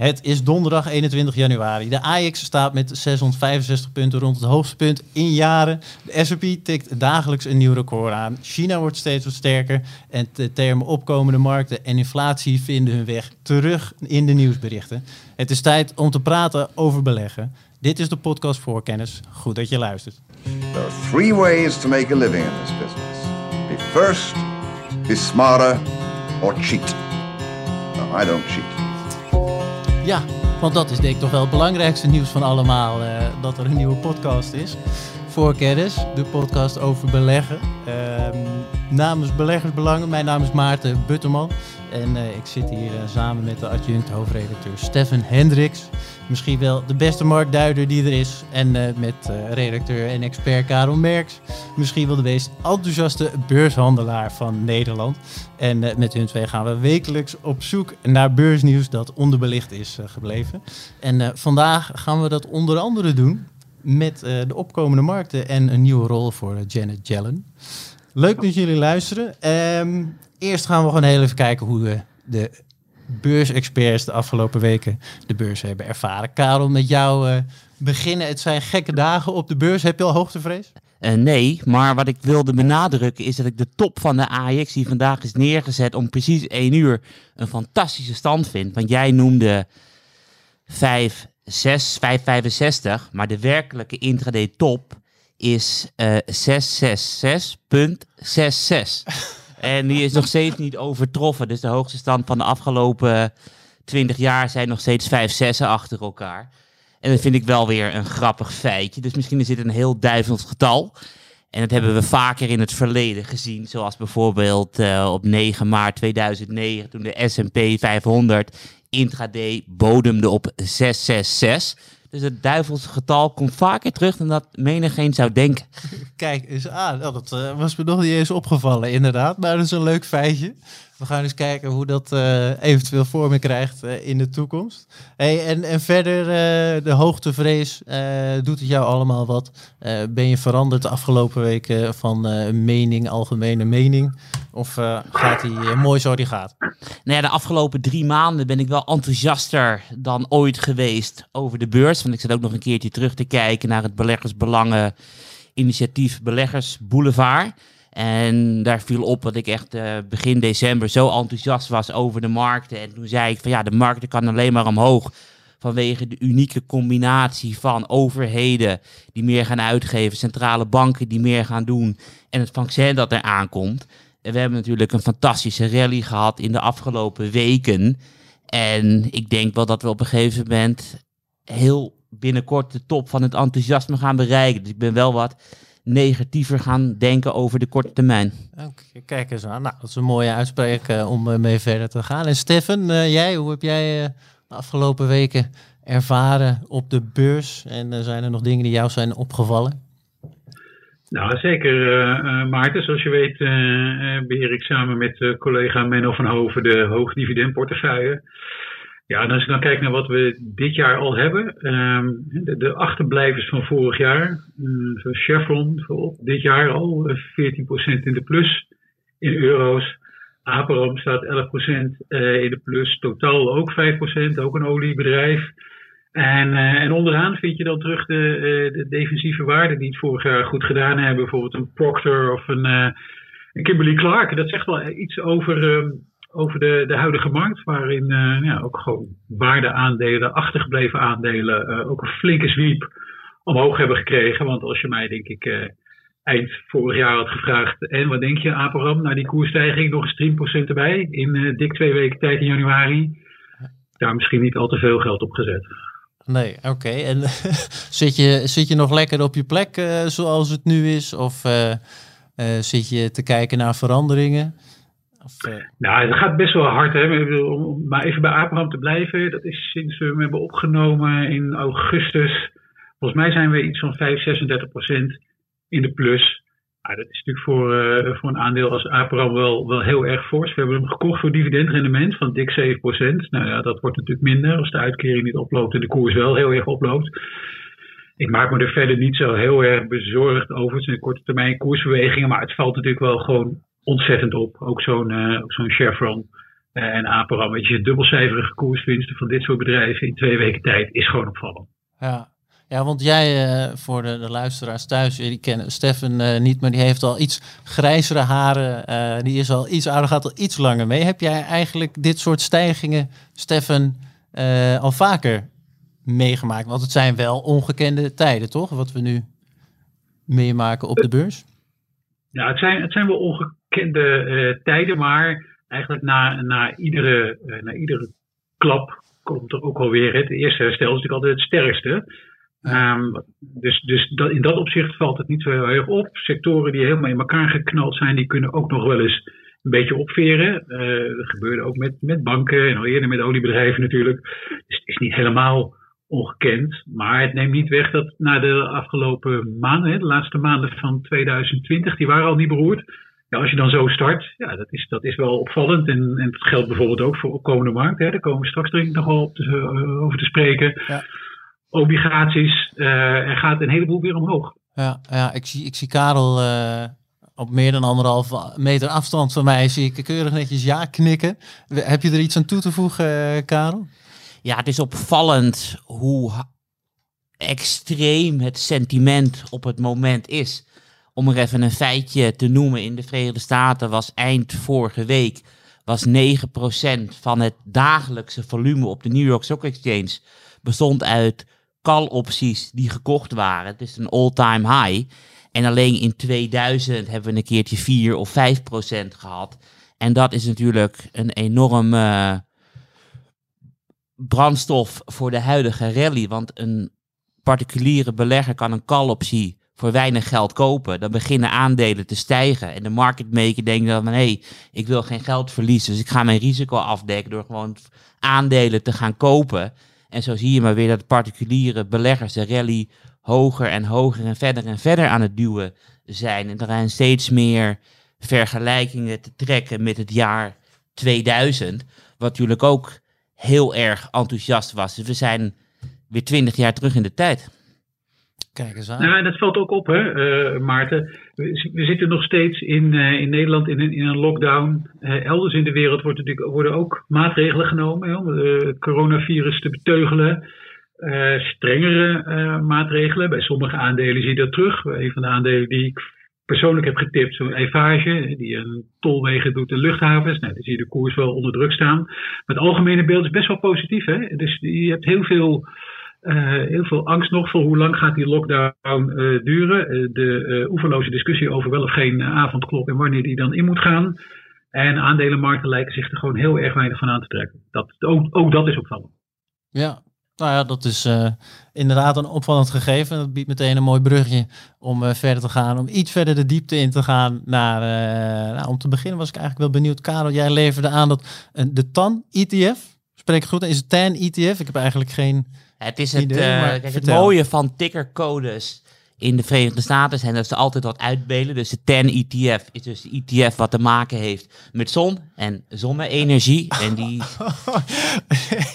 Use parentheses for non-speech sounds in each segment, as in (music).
Het is donderdag 21 januari. De Ajax staat met 665 punten rond het hoogste punt in jaren. De S&P tikt dagelijks een nieuw record aan. China wordt steeds wat sterker. En de termen opkomende markten en inflatie vinden hun weg terug in de nieuwsberichten. Het is tijd om te praten over beleggen. Dit is de podcast voor kennis. Goed dat je luistert. There are three ways to make a living in this business. Be first, be smarter, or cheat. No, I don't cheat. Ja, want dat is denk ik toch wel het belangrijkste nieuws van allemaal. eh, dat er een nieuwe podcast is. Voor kennis, de podcast over beleggen. Ehm, namens Beleggersbelangen, mijn naam is Maarten Butterman. En eh, ik zit hier eh, samen met de adjunct hoofdredacteur Stefan Hendricks. Misschien wel de beste marktduider die er is. En eh, met redacteur en expert Karel Merks. Misschien wel de meest enthousiaste beurshandelaar van Nederland. En met hun twee gaan we wekelijks op zoek naar beursnieuws dat onderbelicht is gebleven. En vandaag gaan we dat onder andere doen met de opkomende markten en een nieuwe rol voor Janet Yellen. Leuk dat jullie luisteren. Ehm, eerst gaan we gewoon even kijken hoe we de beursexperts de afgelopen weken de beurs hebben ervaren. Karel, met jou eh, beginnen. Het zijn gekke dagen op de beurs. Heb je al hoogtevrees? Eh, nee, maar wat ik wilde benadrukken is dat ik de top van de AX die vandaag is neergezet om precies 1 uur een fantastische stand vind. Want jij noemde 5, 6, 565, maar de werkelijke intraday top is eh 666.66. en die is nog steeds niet overtroffen. Dus de hoogste stand van de afgelopen 20 jaar zijn nog steeds 5 6 achter elkaar. En dat vind ik wel weer een grappig feitje. Dus misschien is dit een heel duivels getal. En dat hebben we vaker in het verleden gezien. Zoals bijvoorbeeld eh, op 9 maart 2009 toen de S&P 500 intraday bodemde op 666. Dus het duivelse getal komt vaker terug dan dat menigeen zou denken. Kijk eens aan. Nou, dat eh, was me nog niet eens opgevallen, inderdaad. Maar dat is een leuk feitje. We gaan eens kijken hoe dat eh, eventueel vorming krijgt eh, in de toekomst. Hey, en, en verder, eh, de hoogtevrees, doet het jou allemaal wat? Ben je veranderd de afgelopen weken van mening, algemene mening? Of gaat eh, mooi zo die gaat? Nou ja, de afgelopen drie maanden ben ik wel enthousiaster dan ooit geweest over de beurs. Want ik zit ook nog een keertje terug te kijken naar het beleggersbelangen initiatief Beleggers Boulevard. En daar viel op dat ik echt eh, begin december zo enthousiast was over de markten. En toen zei ik van ja, de markten kan alleen maar omhoog vanwege de unieke combinatie van overheden die meer gaan uitgeven, centrale banken die meer gaan doen en het vaccin dat er aankomt. En we hebben natuurlijk een fantastische rally gehad in de afgelopen weken. En ik denk wel dat we op een gegeven moment heel binnenkort de top van het enthousiasme gaan bereiken. Dus ik ben wel wat negatiever gaan denken over de korte termijn. Oké, kijk eens aan. Nou, dat is een mooie uitspraak eh, om eh, mee verder te gaan. En Stefan, eh, jij, hoe heb jij eh, de afgelopen weken ervaren op de beurs? En zijn er nog dingen die jou zijn opgevallen? Nou, zeker Maarten. Zoals je weet eh, eh, beheer ik samen met eh, collega Menno van Hoven de hoogdividendportefeuille. Ja, en als ik dan kijk naar wat we dit jaar al hebben. ehm, de, de achterblijvers van vorig jaar. eh, zoals Chevron. Dit jaar al eh, 14% in de plus in euro's. Aperam staat 11% eh, in de plus. Totaal ook 5%. Ook een oliebedrijf. En, eh, en onderaan vind je dan terug de, eh, de defensieve waarden die het vorig jaar goed gedaan hebben. Bijvoorbeeld een Procter of een, eh, een Kimberly Clark. Dat zegt wel iets over, ehm, over de, de huidige markt. Waarin eh, ja, ook gewoon waardeaandelen, achtergebleven aandelen eh, ook een flinke sweep omhoog hebben gekregen. Want als je mij denk ik eh, eind vorig jaar had gevraagd. En wat denk je Aperam? Nou die koersstijging nog eens 10% erbij. In dik twee weken tijd in januari. Daar misschien niet al te veel geld op gezet. Nee, oké. En (laughs) zit, je, zit je nog lekker op je plek zoals het nu is? Of zit je te kijken naar veranderingen? Eh, Nou, het gaat best wel hard. Hè. Om maar even bij Abraham te blijven. Dat is sinds we hem hebben opgenomen in augustus. Volgens mij zijn we iets van 5, 36 procent in de plus. Nou, dat is natuurlijk voor, eh, voor een aandeel als Abraham wel, wel heel erg fors. We hebben hem gekocht voor dividendrendement van dik 7 procent. Nou ja, dat wordt natuurlijk minder als de uitkering niet oploopt en de koers wel heel erg oploopt. Ik maak me er verder niet zo heel erg bezorgd over. Zijn korte termijn koersbewegingen, maar het valt natuurlijk wel gewoon ontzettend op. Ook zo'n eh, zo'n Chevron. en A-programma, je dubbelcijferige koerswinsten van dit soort bedrijven in twee weken tijd is gewoon opvallend. Ja, ja, want jij, uh, voor de, de, luisteraars thuis, die kennen Stefan uh, niet, maar die heeft al iets grijzere haren. Uh, die is al iets ouder, gaat al iets langer mee. Heb jij eigenlijk dit soort stijgingen, Stefan, al vaker meegemaakt? Want het zijn wel ongekende tijden, toch? Wat we nu meemaken op de beurs. Ja, het zijn, het zijn wel ongekende tijden, maar eigenlijk na, na, iedere, na iedere klap komt er ook alweer het eerste herstel is natuurlijk altijd het sterkste. Um, dus dus dat, in dat opzicht valt het niet zo heel erg op. Sectoren die helemaal in elkaar geknald zijn, die kunnen ook nog wel eens een beetje opveren. Uh, dat gebeurde ook met, met banken en al eerder met oliebedrijven natuurlijk. Dus het is niet helemaal ongekend. Maar het neemt niet weg dat na de afgelopen maanden, de laatste maanden van 2020, die waren al niet beroerd. Ja, als je dan zo start, ja, dat is, dat is wel opvallend. En, en dat geldt bijvoorbeeld ook voor komende markt. Hè. Daar komen we straks nog wel op te, uh, over te spreken. Ja obligaties. Uh, er gaat een heleboel weer omhoog. Ja, ja ik, zie, ik zie Karel uh, op meer dan anderhalf meter afstand van mij. Zie ik keurig netjes ja knikken. Heb je er iets aan toe te voegen, Karel? Ja, het is opvallend hoe extreem het sentiment op het moment is. Om er even een feitje te noemen. In de Verenigde Staten was eind vorige week was 9% van het dagelijkse volume op de New York Stock Exchange bestond uit call-opties die gekocht waren. Het is een all-time high. En alleen in 2000 hebben we een keertje 4 of 5 procent gehad. En dat is natuurlijk een enorm uh, brandstof voor de huidige rally. Want een particuliere belegger kan een call-optie voor weinig geld kopen. Dan beginnen aandelen te stijgen. En de market maker denkt dan van... hé, hey, ik wil geen geld verliezen, dus ik ga mijn risico afdekken... door gewoon aandelen te gaan kopen... En zo zie je maar weer dat particuliere beleggers de rally hoger en hoger en verder en verder aan het duwen zijn. En er zijn steeds meer vergelijkingen te trekken met het jaar 2000, wat natuurlijk ook heel erg enthousiast was. Dus we zijn weer twintig jaar terug in de tijd. Kijk eens aan. Nou, dat valt ook op, hè, uh, Maarten. We, zitten nog steeds in, uh, in Nederland in een, in een lockdown. Uh, elders in de wereld wordt natuurlijk, worden ook maatregelen genomen hè, om het coronavirus te beteugelen. strengere maatregelen. Bij sommige aandelen zie je dat terug. Een van de aandelen die ik persoonlijk heb getipt, zo'n Eiffage, die een tolwegen doet in luchthavens. Nou, dan zie je de koers wel onder druk staan. Maar het algemene beeld is best wel positief. Hè? Dus je hebt heel veel uh, heel veel angst nog voor hoe lang gaat die lockdown uh, duren. Uh, de oeverloze discussie over wel of geen avondklok en wanneer die dan in moet gaan. En aandelenmarkten lijken zich er gewoon heel erg weinig van aan te trekken. Dat, ook, ook dat is opvallend. Ja, nou ja, dat is inderdaad een opvallend gegeven. Dat biedt meteen een mooi brugje om verder te gaan. Om iets verder de diepte in te gaan. Naar, nou, om te beginnen was ik eigenlijk wel benieuwd. Karel, jij leverde aan dat de TAN-ETF, spreek goed, is het TAN-ETF? Ik heb eigenlijk geen het is het, idee, uh, kijk, het mooie van tickercodes in de Verenigde Staten zijn dat ze altijd wat uitbelen. Dus de TEN ETF is dus de ETF wat te maken heeft met zon en zonne-energie. (laughs) En die,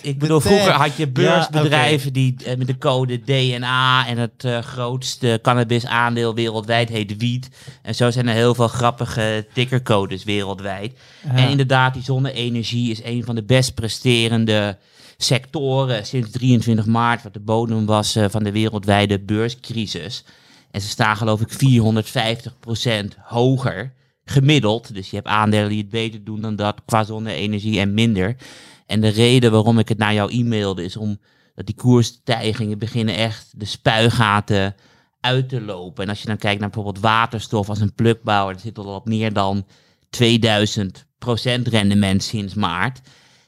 ik bedoel, vroeger had je beursbedrijven die uh, met de code DNA en het uh, grootste cannabis-aandeel wereldwijd heet wiet. En zo zijn er heel veel grappige tickercodes wereldwijd. En inderdaad, die zonne-energie is een van de best presterende sectoren sinds 23 maart, wat de bodem was uh, van de wereldwijde beurscrisis. En ze staan geloof ik 450% hoger gemiddeld. Dus je hebt aandelen die het beter doen dan dat qua zonne-energie en minder. En de reden waarom ik het naar jou e-mailde is omdat die koersstijgingen beginnen echt de spuigaten uit te lopen. En als je dan kijkt naar bijvoorbeeld waterstof als een plukbouwer, dat zit al op meer dan 2000% rendement sinds maart.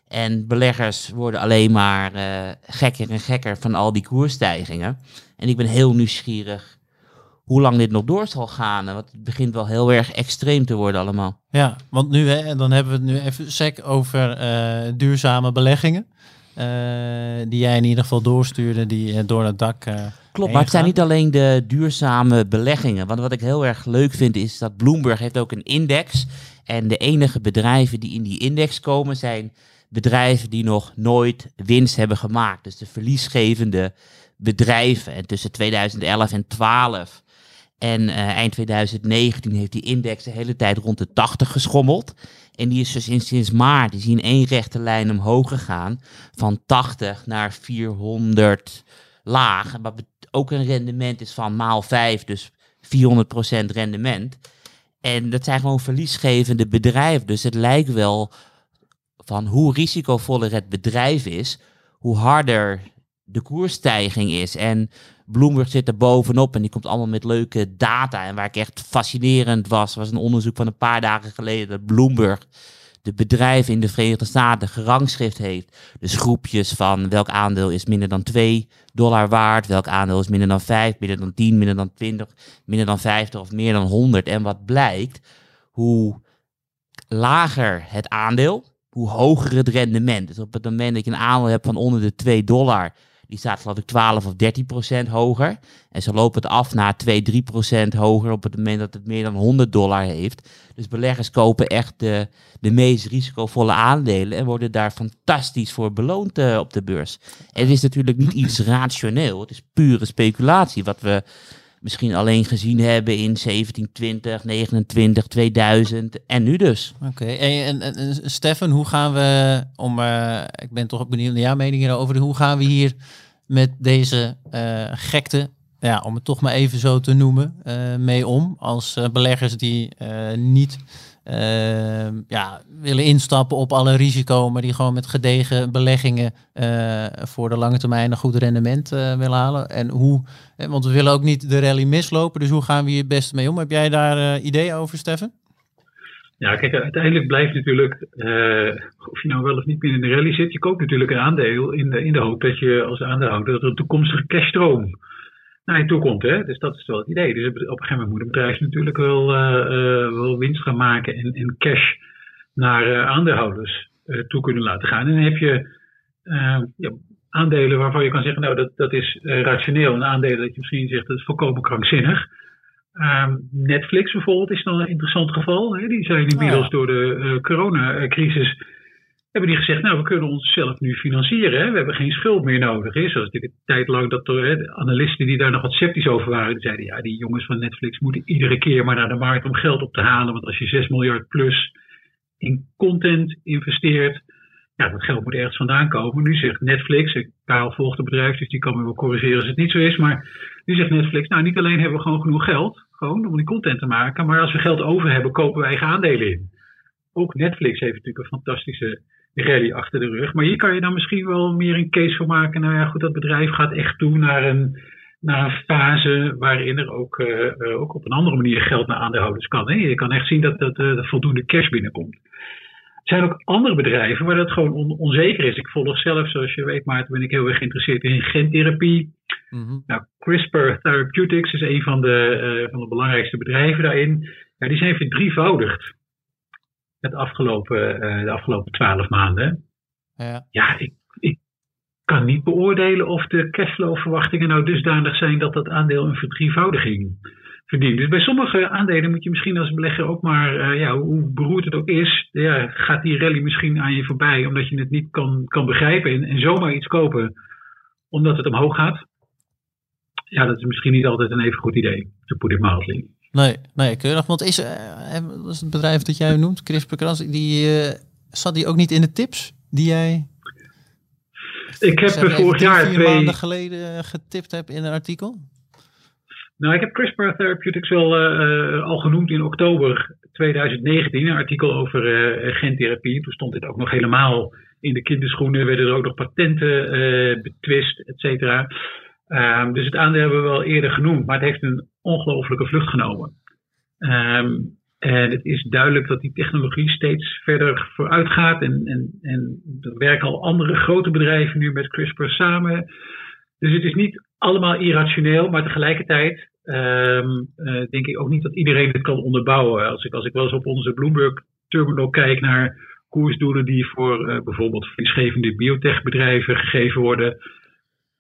En beleggers worden alleen maar uh, gekker en gekker van al die koersstijgingen. En ik ben heel nieuwsgierig hoe lang dit nog door zal gaan. Want het begint wel heel erg extreem te worden allemaal. Ja, want nu, hè, dan hebben we het nu even sec over uh, duurzame beleggingen. Uh, die jij in ieder geval doorstuurde, die door het dak. Klopt, maar het zijn niet alleen de duurzame beleggingen. Want wat ik heel erg leuk vind is dat Bloomberg heeft ook een index. En de enige bedrijven die in die index komen zijn bedrijven die nog nooit winst hebben gemaakt. Dus de verliesgevende bedrijven. En tussen 2011 en 2012 En eind 2019 heeft die index de hele tijd rond de 80 geschommeld. En die is dus in, sinds maart is in één rechte lijn omhoog gegaan. Van 80 naar 400 laag. Wat ook een rendement is van maal 5, dus 400% rendement. En dat zijn gewoon verliesgevende bedrijven. Dus het lijkt wel van hoe risicovoller het bedrijf is, hoe harder de koersstijging is. En Bloomberg zit er bovenop en die komt allemaal met leuke data. En waar ik echt fascinerend was, was een onderzoek van een paar dagen geleden dat Bloomberg de bedrijven in de Verenigde Staten gerangschrift heeft. Dus groepjes van welk aandeel is minder dan 2 dollar waard, welk aandeel is minder dan 5, minder dan 10, minder dan 20, minder dan 50 of meer dan 100. En wat blijkt, hoe lager het aandeel, hoe hoger het rendement. Dus op het moment dat je een aandeel hebt van onder de 2 dollar, die staat geloof ik 12 of 13 procent hoger. En ze lopen het af naar 2, 3 procent hoger op het moment dat het meer dan 100 dollar heeft. Dus beleggers kopen echt de, de meest risicovolle aandelen en worden daar fantastisch voor beloond uh, op de beurs. En het is natuurlijk niet iets rationeel, het is pure speculatie wat we misschien alleen gezien hebben in 1720, 29, 2000 en nu dus. Oké, en, en, en, Stefan, hoe gaan we, om, uh, ik ben toch ook benieuwd naar jouw mening hierover, hoe gaan we hier met deze uh, gekte, ja, om het toch maar even zo te noemen, uh, mee om als beleggers die niet uh, ja, willen instappen op alle risico, maar die gewoon met gedegen beleggingen uh, voor de lange termijn een goed rendement uh, willen halen. En hoe, want we willen ook niet de rally mislopen, dus hoe gaan we hier het beste mee om? Heb jij daar ideeën over, Steffen? Ja, kijk, uiteindelijk blijft natuurlijk, of je nou wel of niet meer in de rally zit, je koopt natuurlijk een aandeel in de, in de hoop dat je als aandeelhouder er een toekomstige cashstroom naar je toe komt. Hè? Dus dat is wel het idee. Dus op een gegeven moment moet een bedrijf natuurlijk wel, uh, wel winst gaan maken en, en cash naar uh, aandeelhouders toe kunnen laten gaan. En dan heb je ja, aandelen waarvan je kan zeggen, nou dat, dat is rationeel. Een aandelen dat je misschien zegt, dat is volkomen krankzinnig. Um, Netflix bijvoorbeeld is dan een interessant geval. Hè? Die zijn inmiddels ja. door de coronacrisis hebben die gezegd, nou we kunnen onszelf nu financieren. Hè? We hebben geen schuld meer nodig. Hè? Zoals natuurlijk een tijd lang dat er hè, analisten die daar nog wat sceptisch over waren, die zeiden ja, die jongens van Netflix moeten iedere keer maar naar de markt om geld op te halen. Want als je 6 miljard plus in content investeert, ja, dat geld moet ergens vandaan komen. Nu zegt Netflix, Karel volgt het bedrijf, dus die kan me wel corrigeren als het niet zo is. Maar nu zegt Netflix, nou niet alleen hebben we gewoon genoeg geld, gewoon om die content te maken, maar als we geld over hebben, kopen wij eigen aandelen in. Ook Netflix heeft natuurlijk een fantastische rally achter de rug. Maar hier kan je dan misschien wel meer een case voor maken. Nou ja, goed, dat bedrijf gaat echt toe naar een, naar een fase waarin er ook, uh, ook op een andere manier geld naar aandeelhouders kan. Hè? Je kan echt zien dat, dat uh, voldoende cash binnenkomt. Er zijn ook andere bedrijven waar dat gewoon on onzeker is. Ik volg zelf, zoals je weet, Maarten, ben ik heel erg geïnteresseerd in gentherapie. Mm -hmm. nou, CRISPR Therapeutics is een van de, van de belangrijkste bedrijven daarin. Ja, die zijn verdrievoudigd het afgelopen, uh, de afgelopen twaalf maanden. Ja, ja ik, ik kan niet beoordelen of de cashflow-verwachtingen nou dusdanig zijn dat dat aandeel een verdrievoudiging verdient. Dus bij sommige aandelen moet je misschien als belegger ook maar, uh, ja, hoe beroerd het ook is, ja, gaat die rally misschien aan je voorbij omdat je het niet kan, kan begrijpen en, en zomaar iets kopen omdat het omhoog gaat. Ja, dat is misschien niet altijd een even goed idee, to put it mildly. Nee, nee, keurig. Want is, uh, is het bedrijf dat jij noemt, CRISPR-Cas, die, uh, zat die ook niet in de tips die jij... Ik heb zeg, vorig jaar vier twee... maanden geleden getipt heb in een artikel. Nou, ik heb CRISPR Therapeutics wel uh, al genoemd in oktober 2019, een artikel over gentherapie. Toen stond dit ook nog helemaal in de kinderschoenen, werden er ook nog patenten betwist, et cetera. Um, dus het aandeel hebben we wel eerder genoemd, maar het heeft een ongelofelijke vlucht genomen. Um, en het is duidelijk dat die technologie steeds verder vooruit gaat. En, en, en er werken al andere grote bedrijven nu met CRISPR samen. Dus het is niet allemaal irrationeel, maar tegelijkertijd um, uh, denk ik ook niet dat iedereen het kan onderbouwen. Als ik, als ik wel eens op onze Bloomberg terminal kijk naar koersdoelen die voor uh, bijvoorbeeld verliesgevende biotechbedrijven gegeven worden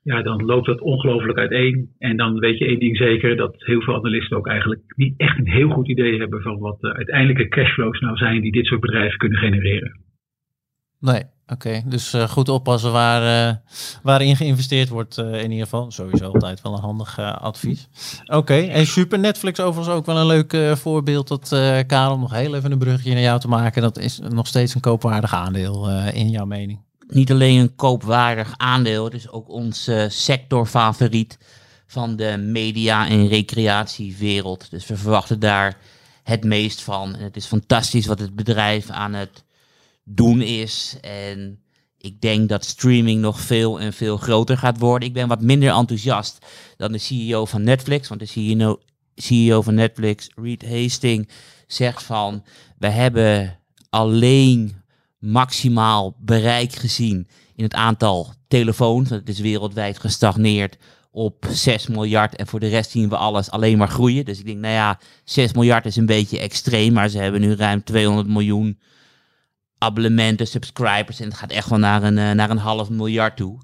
ja, dan loopt dat ongelooflijk uiteen. En dan weet je één ding zeker, dat heel veel analisten ook eigenlijk niet echt een heel goed idee hebben van wat de uiteindelijke cashflows nou zijn die dit soort bedrijven kunnen genereren. Nee, oké. Dus uh, goed oppassen waar, uh, waarin geïnvesteerd wordt uh, in ieder geval. Sowieso altijd wel een handig advies. Oké, en super. Netflix overigens ook wel een leuk voorbeeld. Dat Karel nog heel even een brugje naar jou te maken. Dat is nog steeds een koopwaardig aandeel in jouw mening. Niet alleen een koopwaardig aandeel, het is ook ons sectorfavoriet van de media- en recreatiewereld. Dus we verwachten daar het meest van. En het is fantastisch wat het bedrijf aan het doen is. En ik denk dat streaming nog veel en veel groter gaat worden. Ik ben wat minder enthousiast dan de CEO van Netflix. Want de CEO, CEO van Netflix, Reed Hastings, zegt van... We hebben alleen maximaal bereik gezien in het aantal telefoons. Het is wereldwijd gestagneerd op 6 miljard. En voor de rest zien we alles alleen maar groeien. Dus ik denk, nou ja, 6 miljard is een beetje extreem. Maar ze hebben nu ruim 200 miljoen abonnementen, subscribers. En het gaat echt wel naar een, uh, naar een half miljard toe.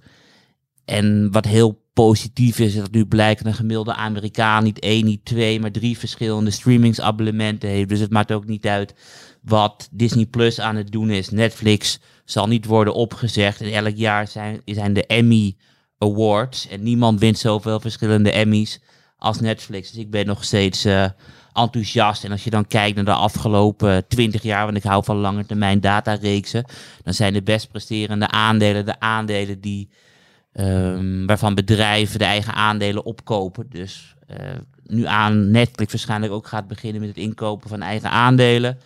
En wat heel positief is, dat nu blijkt een gemiddelde Amerikaan niet één, niet twee, maar drie verschillende streamingsabonnementen heeft. Dus het maakt ook niet uit wat Disney Plus aan het doen is. Netflix zal niet worden opgezegd. En elk jaar zijn, zijn de Emmy Awards. En niemand wint zoveel verschillende Emmys als Netflix. Dus ik ben nog steeds uh, enthousiast. En als je dan kijkt naar de afgelopen 20 jaar, want ik hou van lange termijn datareeksen, dan zijn de best presterende aandelen de aandelen die, um, waarvan bedrijven de eigen aandelen opkopen. Dus uh, nu aan Netflix waarschijnlijk ook gaat beginnen met het inkopen van eigen aandelen.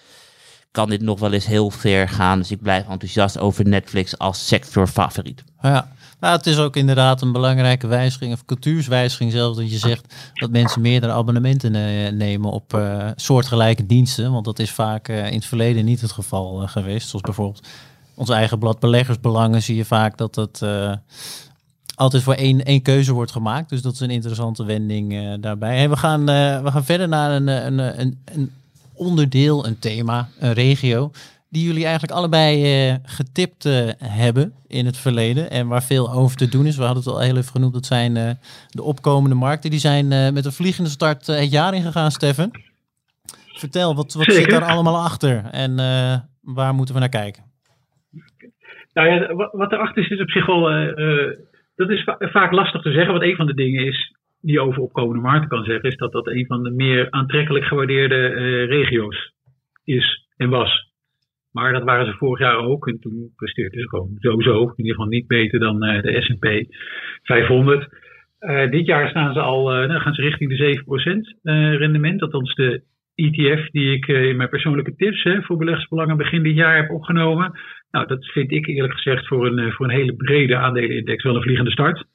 Kan dit nog wel eens heel ver gaan. Dus ik blijf enthousiast over Netflix als sectorfavoriet. Ja, nou, het is ook inderdaad een belangrijke wijziging, of cultuurswijziging zelfs, dat je zegt dat mensen meerdere abonnementen uh, nemen op uh, soortgelijke diensten. Want dat is vaak uh, in het verleden niet het geval geweest. Zoals bijvoorbeeld ons eigen blad Beleggersbelangen zie je vaak dat het altijd voor één, één keuze wordt gemaakt. Dus dat is een interessante wending daarbij. We, gaan, we gaan verder naar een, een, een onderdeel, een thema, een regio die jullie eigenlijk allebei uh, getipt uh, hebben in het verleden en waar veel over te doen is. We hadden het al heel even genoemd, dat zijn uh, de opkomende markten. Die zijn met een vliegende start het jaar ingegaan, Steffen. Vertel, wat, wat zit daar allemaal achter en waar moeten we naar kijken? Nou ja, wat, erachter zit op zich wel, dat is va vaak lastig te zeggen. Want een van de dingen is, die over opkomende markten kan zeggen, is dat dat een van de meer aantrekkelijk gewaardeerde regio's is en was. Maar dat waren ze vorig jaar ook. En toen presteerden ze gewoon sowieso. In ieder geval niet beter dan uh, de SP 500. Uh, dit jaar staan ze al, uh, gaan ze richting de 7% rendement. Althans de ETF die ik in mijn persoonlijke tips hè, voor beleggersbelangen begin dit jaar heb opgenomen. Nou, dat vind ik eerlijk gezegd voor een, voor een hele brede aandelenindex wel een vliegende start.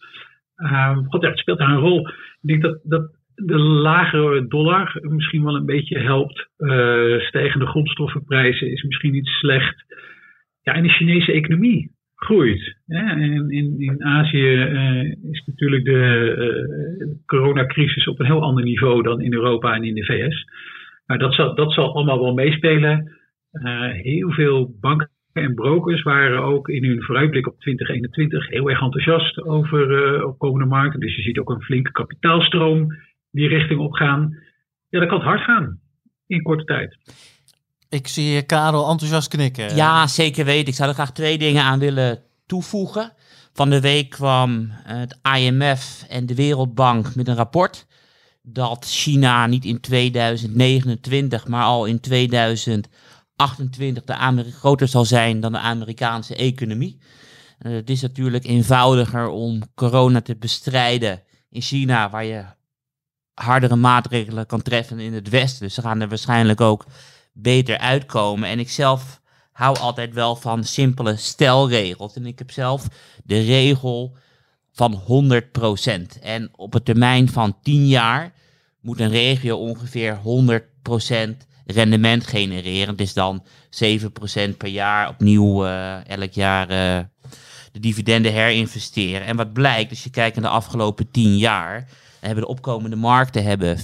God, ja, het speelt daar een rol. Ik denk dat, dat de lagere dollar misschien wel een beetje helpt. Uh, stijgende grondstoffenprijzen is misschien niet slecht. Ja, en de Chinese economie groeit. In, in Azië uh, is natuurlijk de uh, coronacrisis op een heel ander niveau dan in Europa en in de VS. Maar dat zal, dat zal allemaal wel meespelen. heel veel banken en brokers waren ook in hun vooruitblik op 2021 heel erg enthousiast over opkomende markten. Dus je ziet ook een flinke kapitaalstroom die richting op gaan. Ja, dat kan het hard gaan in korte tijd. Ik zie Karel enthousiast knikken. Ja, zeker weten. Ik zou er graag twee dingen aan willen toevoegen. Van de week kwam het IMF en de Wereldbank met een rapport dat China niet in 2029, maar al in 2028 de groter zal zijn dan de Amerikaanse economie. Uh, het is natuurlijk eenvoudiger om corona te bestrijden in China, waar je hardere maatregelen kan treffen in het Westen. Dus ze gaan er waarschijnlijk ook beter uitkomen. En ik zelf hou altijd wel van simpele stelregels. En ik heb zelf de regel van 100%. En op een termijn van 10 jaar moet een regio ongeveer 100% rendement genereren. Het is dan 7% per jaar opnieuw uh, elk jaar uh, de dividenden herinvesteren. En wat blijkt, als je kijkt naar de afgelopen 10 jaar, hebben de opkomende markten hebben 64%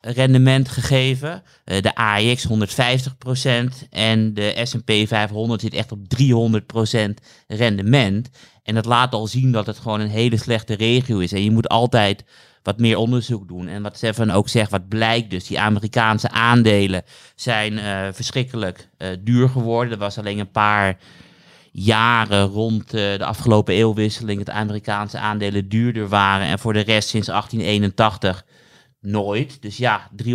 rendement gegeven. Uh, de AEX 150% en de S&P 500 zit echt op 300% rendement. En dat laat al zien dat het gewoon een hele slechte regio is. En je moet altijd wat meer onderzoek doen. En wat Stefan ook zegt, wat blijkt dus, die Amerikaanse aandelen zijn uh, verschrikkelijk uh, duur geworden. Er was alleen een paar jaren rond uh, de afgelopen eeuwwisseling dat Amerikaanse aandelen duurder waren. En voor de rest sinds 1881 nooit. Dus ja, 300%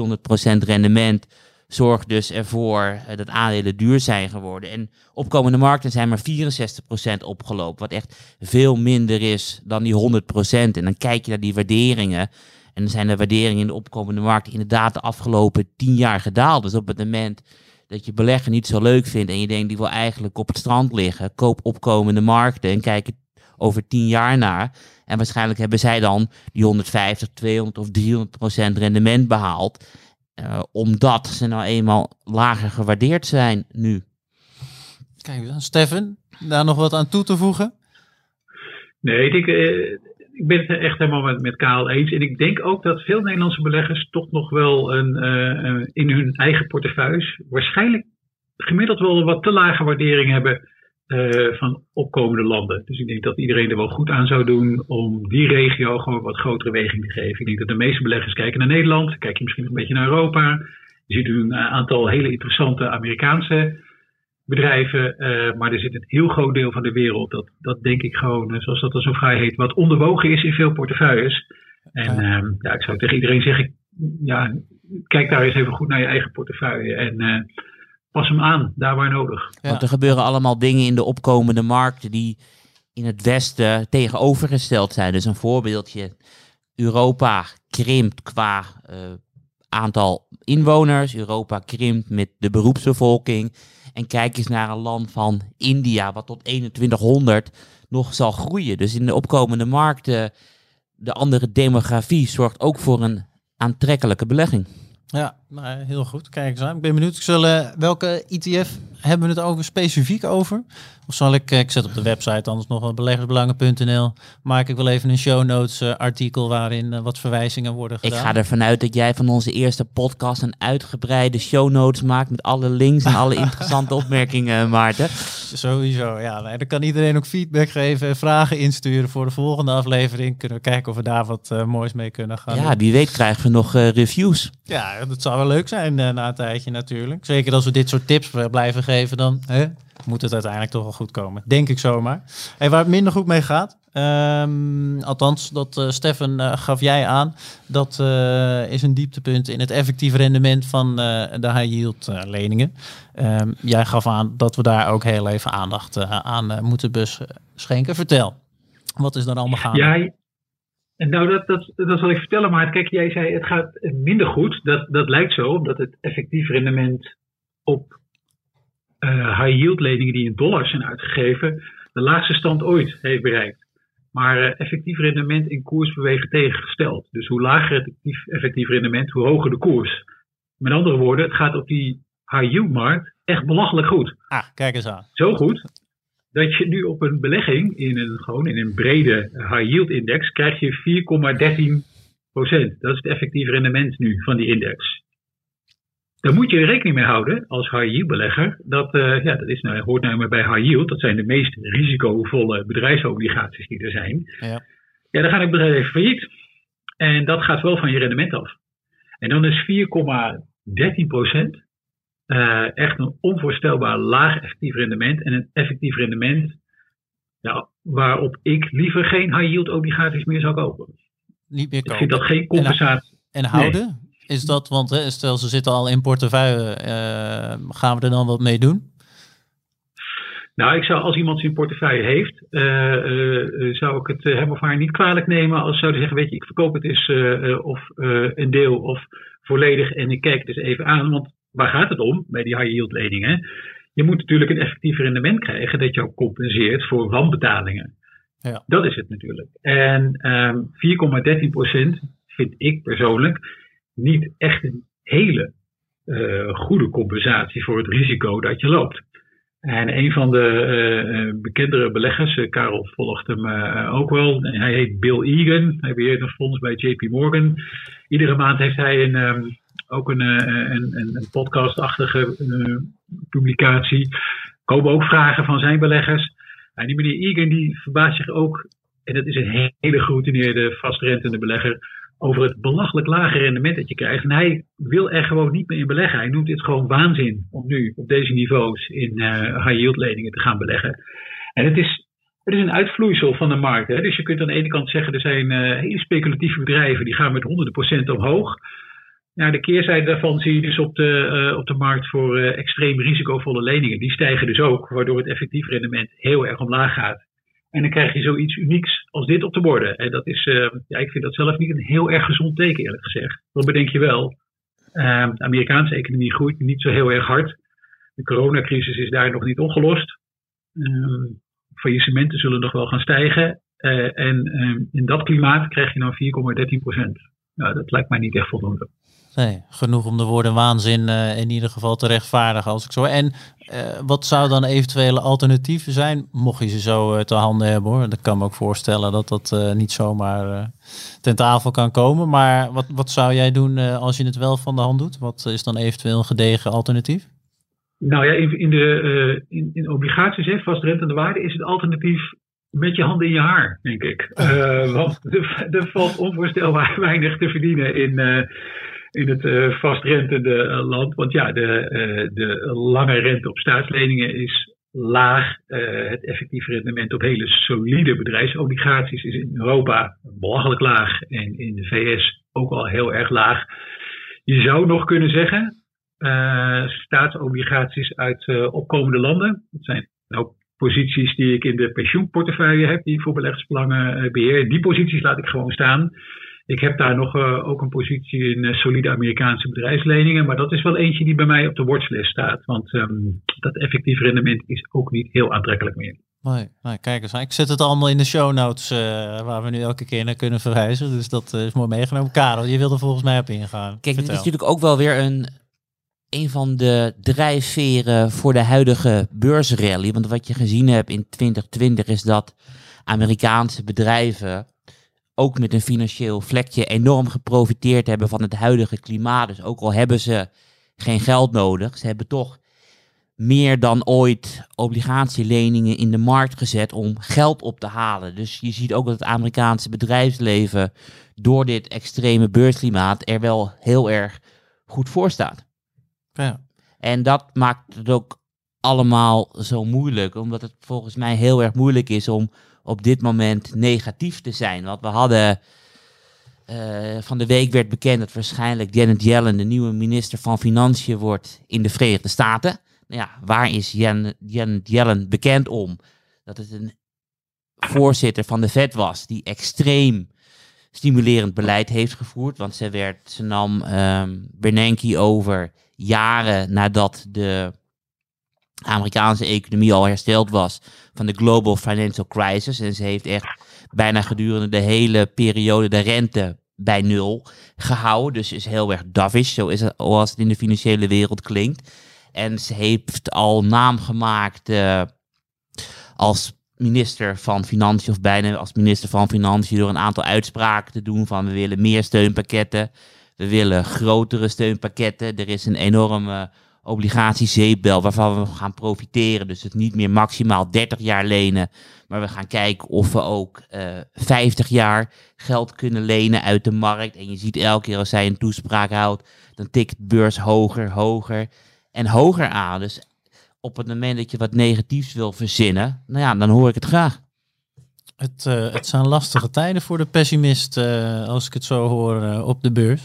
rendement zorgt dus ervoor uh, dat aandelen duur zijn geworden. En opkomende markten zijn maar 64% opgelopen, wat echt veel minder is dan die 100%. En dan kijk je naar die waarderingen. En dan zijn de waarderingen in de opkomende markten inderdaad de afgelopen 10 jaar gedaald. Dus op het moment dat je beleggen niet zo leuk vindt en je denkt die wil eigenlijk op het strand liggen, koop opkomende markten en kijk over 10 jaar naar. En waarschijnlijk hebben zij dan die 150, 200 of 300 procent rendement behaald. Uh, omdat ze nou eenmaal lager gewaardeerd zijn nu. Kijk, Stefan, daar nog wat aan toe te voegen? Nee, ik, uh, ik ben het echt helemaal met, met Kaal eens. En ik denk ook dat veel Nederlandse beleggers toch nog wel een, uh, in hun eigen portefeuilles waarschijnlijk gemiddeld wel wat te lage waardering hebben uh, van opkomende landen. Dus ik denk dat iedereen er wel goed aan zou doen om die regio gewoon wat grotere weging te geven. Ik denk dat de meeste beleggers kijken naar Nederland, kijk je misschien een beetje naar Europa. Je ziet een aantal hele interessante Amerikaanse bedrijven, uh, maar er zit een heel groot deel van de wereld, dat, dat denk ik gewoon, zoals dat er zo vrij heet, wat onderwogen is in veel portefeuilles. En ja. Uh, ja, ik zou tegen iedereen zeggen, ja, kijk daar eens even goed naar je eigen portefeuille. En pas hem aan, daar waar nodig. Ja. Want er gebeuren allemaal dingen in de opkomende markten die in het Westen tegenovergesteld zijn. Dus een voorbeeldje. Europa krimpt qua uh, aantal inwoners. Europa krimpt met de beroepsbevolking. En kijk eens naar een land van India, wat tot 2100 nog zal groeien. Dus in de opkomende markten, de andere demografie zorgt ook voor een aantrekkelijke belegging. Ja, nou, heel goed. Kijk eens aan. Ik ben benieuwd. Ik zal, uh, welke ETF hebben we het over specifiek over? Of zal ik, uh, ik zet op de website anders nog wel beleggersbelangen.nl. Maak ik wel even een show notes uh, artikel waarin wat verwijzingen worden gedaan. Ik ga ervan uit dat jij van onze eerste podcast een uitgebreide show notes maakt met alle links en alle (laughs) interessante opmerkingen, Maarten. Sowieso, ja. Nee, dan kan iedereen ook feedback geven en vragen insturen voor de volgende aflevering. Kunnen we kijken of we daar wat moois mee kunnen gaan. Ja, wie weet krijgen we nog reviews. Ja, dat zou wel leuk zijn na een tijdje natuurlijk. Zeker als we dit soort tips blijven geven, dan hè, moet het uiteindelijk toch wel goed komen. Denk ik zomaar. Hey, waar het minder goed mee gaat, um, althans, dat uh, gaf jij aan, dat is een dieptepunt in het effectief rendement van de high yield leningen. Um, jij gaf aan dat we daar ook heel even aandacht aan moeten beschenken. Vertel, wat is dan allemaal gaande? Nou, dat, dat, dat zal ik vertellen, maar kijk, jij zei het gaat minder goed. Dat, dat lijkt zo, omdat het effectief rendement op uh, high yield leningen die in dollars zijn uitgegeven, de laagste stand ooit heeft bereikt. Maar uh, effectief rendement in koers bewegen tegengesteld. Dus hoe lager het effectief, effectief rendement, hoe hoger de koers. Met andere woorden, het gaat op die high yield markt echt belachelijk goed. Ah, kijk eens aan. Zo goed dat je nu op een belegging in een, gewoon in een brede high yield index krijg je 4,13 procent. Dat is het effectief rendement nu van die index. Daar moet je rekening mee houden als high yield belegger. Dat, uh, ja, dat is nou, hoort nou maar bij high yield. Dat zijn de meest risicovolle bedrijfsobligaties die er zijn. Ja, ja dan gaat het bedrijf even failliet. En dat gaat wel van je rendement af. En dan is 4,13 procent uh, echt een onvoorstelbaar laag effectief rendement. En een effectief rendement ja, waarop ik liever geen high yield obligaties meer zou kopen. Niet meer kopen. Ik vind dat geen compensatie. En, en houden? Nee. Is dat, want hè, stel ze zitten al in portefeuille, uh, gaan we er dan wat mee doen? Nou, ik zou als iemand zijn portefeuille heeft, uh, uh, zou ik het hem of haar niet kwalijk nemen als zouden zeggen, weet je, ik verkoop het eens of een deel of volledig en ik kijk het eens even aan. Want waar gaat het om bij die high yield leningen? Je moet natuurlijk een effectief rendement krijgen dat jou compenseert voor wanbetalingen. Ja. Dat is het natuurlijk. En um, 4,13% vind ik persoonlijk niet echt een hele uh, goede compensatie voor het risico dat je loopt. En een van de uh, bekendere beleggers, uh, Karel volgt hem ook wel. Hij heet Bill Egan. Hij beheert een fonds bij JP Morgan. Iedere maand heeft hij een, um, ook een, een, een, een podcastachtige publicatie. Er komen ook vragen van zijn beleggers. En die meneer Egan die verbaast zich ook, en dat is een hele geroutineerde vastrentende belegger, over het belachelijk lage rendement dat je krijgt. En hij wil er gewoon niet meer in beleggen. Hij noemt dit gewoon waanzin om nu op deze niveaus in uh, high yield leningen te gaan beleggen. En het is, het is een uitvloeisel van de markt. Hè? Dus je kunt aan de ene kant zeggen, er zijn hele speculatieve bedrijven die gaan met honderden procent omhoog. Nou, de keerzijde daarvan zie je dus op de, uh, op de markt voor uh, extreem risicovolle leningen. Die stijgen dus ook, waardoor het effectief rendement heel erg omlaag gaat. En dan krijg je zoiets unieks als dit op de borden. En dat is, uh, ja, ik vind dat zelf niet een heel erg gezond teken, eerlijk gezegd. Dan bedenk je wel, de Amerikaanse economie groeit niet zo heel erg hard. De coronacrisis is daar nog niet opgelost. Um, faillissementen zullen nog wel gaan stijgen. en in dat klimaat krijg je nou 4,13 procent. Nou, dat lijkt mij niet echt voldoende. Nee, genoeg om de woorden waanzin uh, in ieder geval te rechtvaardigen als ik zo. En uh, wat zou dan eventuele alternatieven zijn, mocht je ze zo uh, te handen hebben hoor. Ik kan me ook voorstellen dat dat niet zomaar ten tafel kan komen. Maar wat, wat zou jij doen als je het wel van de hand doet? Wat is dan eventueel een gedegen alternatief? Nou ja, in, in de in, in obligaties, hè, vastrentende waarde, is het alternatief met je handen in je haar, denk ik. want er, er valt onvoorstelbaar (laughs) weinig te verdienen in in het uh, vastrentende land. Want ja, de, de lange rente op staatsleningen is laag. het effectief rendement op hele solide bedrijfsobligaties is in Europa belachelijk laag. En in de VS ook al heel erg laag. Je zou nog kunnen zeggen, staatsobligaties uit opkomende landen. Dat zijn ook posities die ik in de pensioenportefeuille heb, die ik voor beleggersbelangen beheer. Die posities laat ik gewoon staan. Ik heb daar nog uh, ook een positie in uh, solide Amerikaanse bedrijfsleningen. Maar dat is wel eentje die bij mij op de watchlist staat. Want um, dat effectief rendement is ook niet heel aantrekkelijk meer. Nee, nou, kijk eens, ik zet het allemaal in de show notes uh, waar we nu elke keer naar kunnen verwijzen. Dus dat is mooi meegenomen. Karel, je wilde volgens mij op ingaan. Kijk, Vertel. dit is natuurlijk ook wel weer een, een van de drijfveren voor de huidige beursrally. Want wat je gezien hebt in 2020 is dat Amerikaanse bedrijven ook met een financieel vlekje enorm geprofiteerd hebben van het huidige klimaat. Dus ook al hebben ze geen geld nodig, ze hebben toch meer dan ooit obligatieleningen in de markt gezet om geld op te halen. Dus je ziet ook dat het Amerikaanse bedrijfsleven door dit extreme beursklimaat er wel heel erg goed voor staat. Ja. En dat maakt het ook allemaal zo moeilijk, omdat het volgens mij heel erg moeilijk is om op dit moment negatief te zijn. Want we hadden. Uh, van de week werd bekend dat waarschijnlijk Janet Yellen de nieuwe minister van Financiën wordt in de Verenigde Staten. Nou ja, waar is Jan, Janet Yellen bekend om? Dat het een voorzitter van de Fed was die extreem stimulerend beleid heeft gevoerd. Want ze, werd, ze nam um, Bernanke over jaren nadat de Amerikaanse economie al hersteld was van de global financial crisis. En ze heeft echt bijna gedurende de hele periode de rente bij nul gehouden. Dus is heel erg dovish, zo is het, zoals het in de financiële wereld klinkt. En ze heeft al naam gemaakt uh, als minister van Financiën, of bijna als minister van Financiën, door een aantal uitspraken te doen van we willen meer steunpakketten, we willen grotere steunpakketten. Er is een enorme obligatiezeepbel waarvan we gaan profiteren. Dus het niet meer maximaal 30 jaar lenen, maar we gaan kijken of we ook uh, eh, 50 jaar geld kunnen lenen uit de markt. En je ziet elke keer als zij een toespraak houdt, dan tikt de beurs hoger, hoger en hoger aan. Dus op het moment dat je wat negatiefs wil verzinnen, nou ja, dan hoor ik het graag. Het, uh, het zijn lastige tijden voor de pessimist, uh, als ik het zo hoor, op de beurs.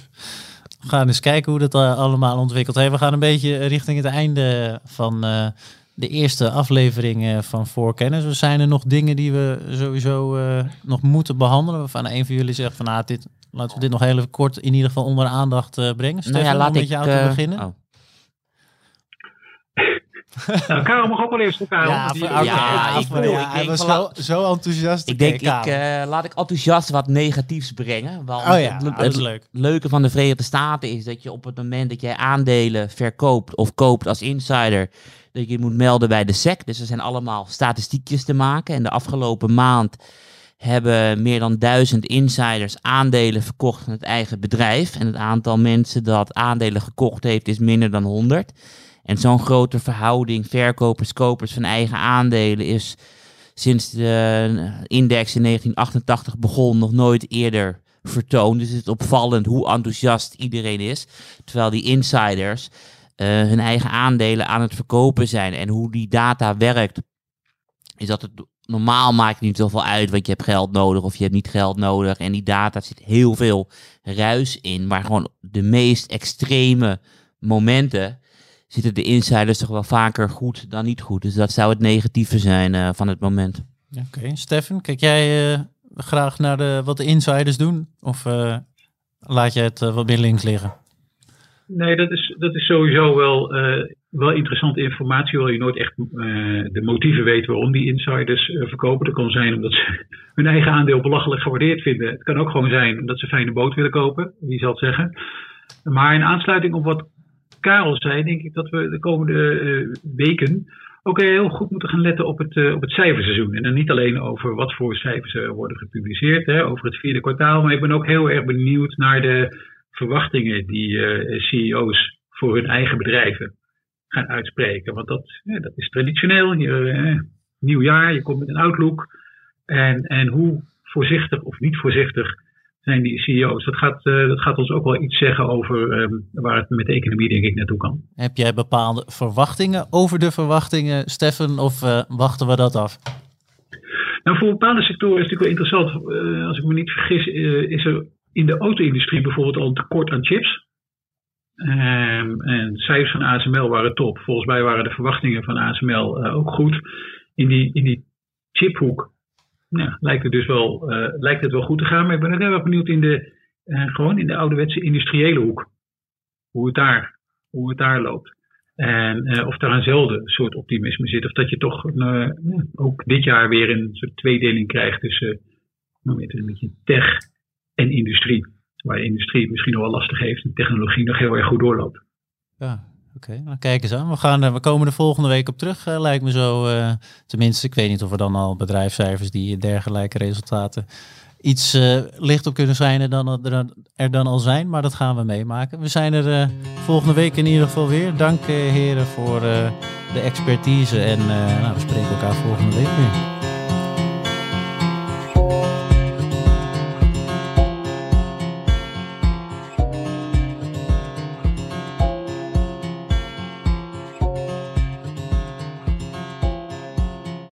We gaan eens kijken hoe dat allemaal ontwikkelt. Hey, we gaan een beetje richting het einde van de eerste aflevering van Voorkennis. Er zijn er nog dingen die we sowieso nog moeten behandelen. Waarvan een van jullie zegt van ah, dit, laten we dit nog heel even kort in ieder geval onder aandacht brengen. Stefan, nou ja, laat om met jou te beginnen. Oh. Nou, Karel mag ook wel eerst Karel. Ja, voor, ja, ja, ik, bedoel, ik hij was zo, zo enthousiast. Ik denk, ik, uh, laat ik enthousiast wat negatiefs brengen. Want oh ja, het, het, leuk. leuke van de Verenigde Staten is dat je op het moment dat jij aandelen verkoopt of koopt als insider, dat je moet melden bij de SEC. Dus er zijn allemaal statistiekjes te maken. En de afgelopen maand hebben meer dan duizend insiders aandelen verkocht van het eigen bedrijf. En het aantal mensen dat aandelen gekocht heeft is minder dan 100. En zo'n grote verhouding verkopers-kopers van eigen aandelen is sinds de index in 1988 begon nog nooit eerder vertoond. Dus het is opvallend hoe enthousiast iedereen is. Terwijl die insiders uh, hun eigen aandelen aan het verkopen zijn. En hoe die data werkt, is dat het normaal maakt niet zoveel uit, want je hebt geld nodig of je hebt niet geld nodig. En die data zit heel veel ruis in, maar gewoon de meest extreme momenten zitten de insiders toch wel vaker goed dan niet goed. Dus dat zou het negatieve zijn uh, van het moment. Oké, okay. Stefan, kijk jij uh, graag naar de, wat de insiders doen? Of uh, laat je het wat meer links liggen? Nee, dat is, dat is sowieso wel, wel interessante informatie, hoewel je nooit echt de motieven weet waarom die insiders verkopen. Dat kan zijn omdat ze (laughs) hun eigen aandeel belachelijk gewaardeerd vinden. Het kan ook gewoon zijn omdat ze fijne boot willen kopen, wie zal het zeggen. Maar in aansluiting op wat Karel zei, denk ik dat we de komende uh, weken ook heel goed moeten gaan letten op het, uh, op het cijferseizoen. En dan niet alleen over wat voor cijfers er worden gepubliceerd, hè, over het vierde kwartaal, maar ik ben ook heel erg benieuwd naar de verwachtingen die uh, CEO's voor hun eigen bedrijven gaan uitspreken. Want dat, dat is traditioneel. Je, nieuw jaar, je komt met een outlook. En, en hoe voorzichtig of niet voorzichtig zijn die CEO's. Dat gaat, uh, dat gaat ons ook wel iets zeggen over um, waar het met de economie denk ik naartoe kan. Heb jij bepaalde verwachtingen over de verwachtingen, Stefan, of uh, wachten we dat af? Nou, voor bepaalde sectoren is het natuurlijk wel interessant. Uh, als ik me niet vergis, is er in de auto-industrie bijvoorbeeld al een tekort aan chips. Um, en cijfers van ASML waren top. Volgens mij waren de verwachtingen van ASML ook goed. In die, in die chiphoek nou, lijkt het dus wel, uh, lijkt het wel goed te gaan. Maar ik ben ook heel erg benieuwd in de, uh, gewoon in de ouderwetse industriële hoek. Hoe het daar, hoe het daar loopt. En uh, of daar eenzelfde soort optimisme zit. Of dat je toch ook dit jaar weer een soort tweedeling krijgt tussen nou, een beetje tech en industrie. Waar de industrie misschien nog wel lastig heeft en technologie nog heel erg goed doorloopt. Ja, Oké, okay, nou kijk eens aan. We, gaan, we komen de volgende week op terug, uh, lijkt me zo. Uh, tenminste, ik weet niet of we dan al bedrijfscijfers die dergelijke resultaten iets uh, licht op kunnen zijn er dan, er, er, dan al zijn. Maar dat gaan we meemaken. We zijn er volgende week in ieder geval weer. Dank heren voor de expertise. En nou, we spreken elkaar volgende week weer.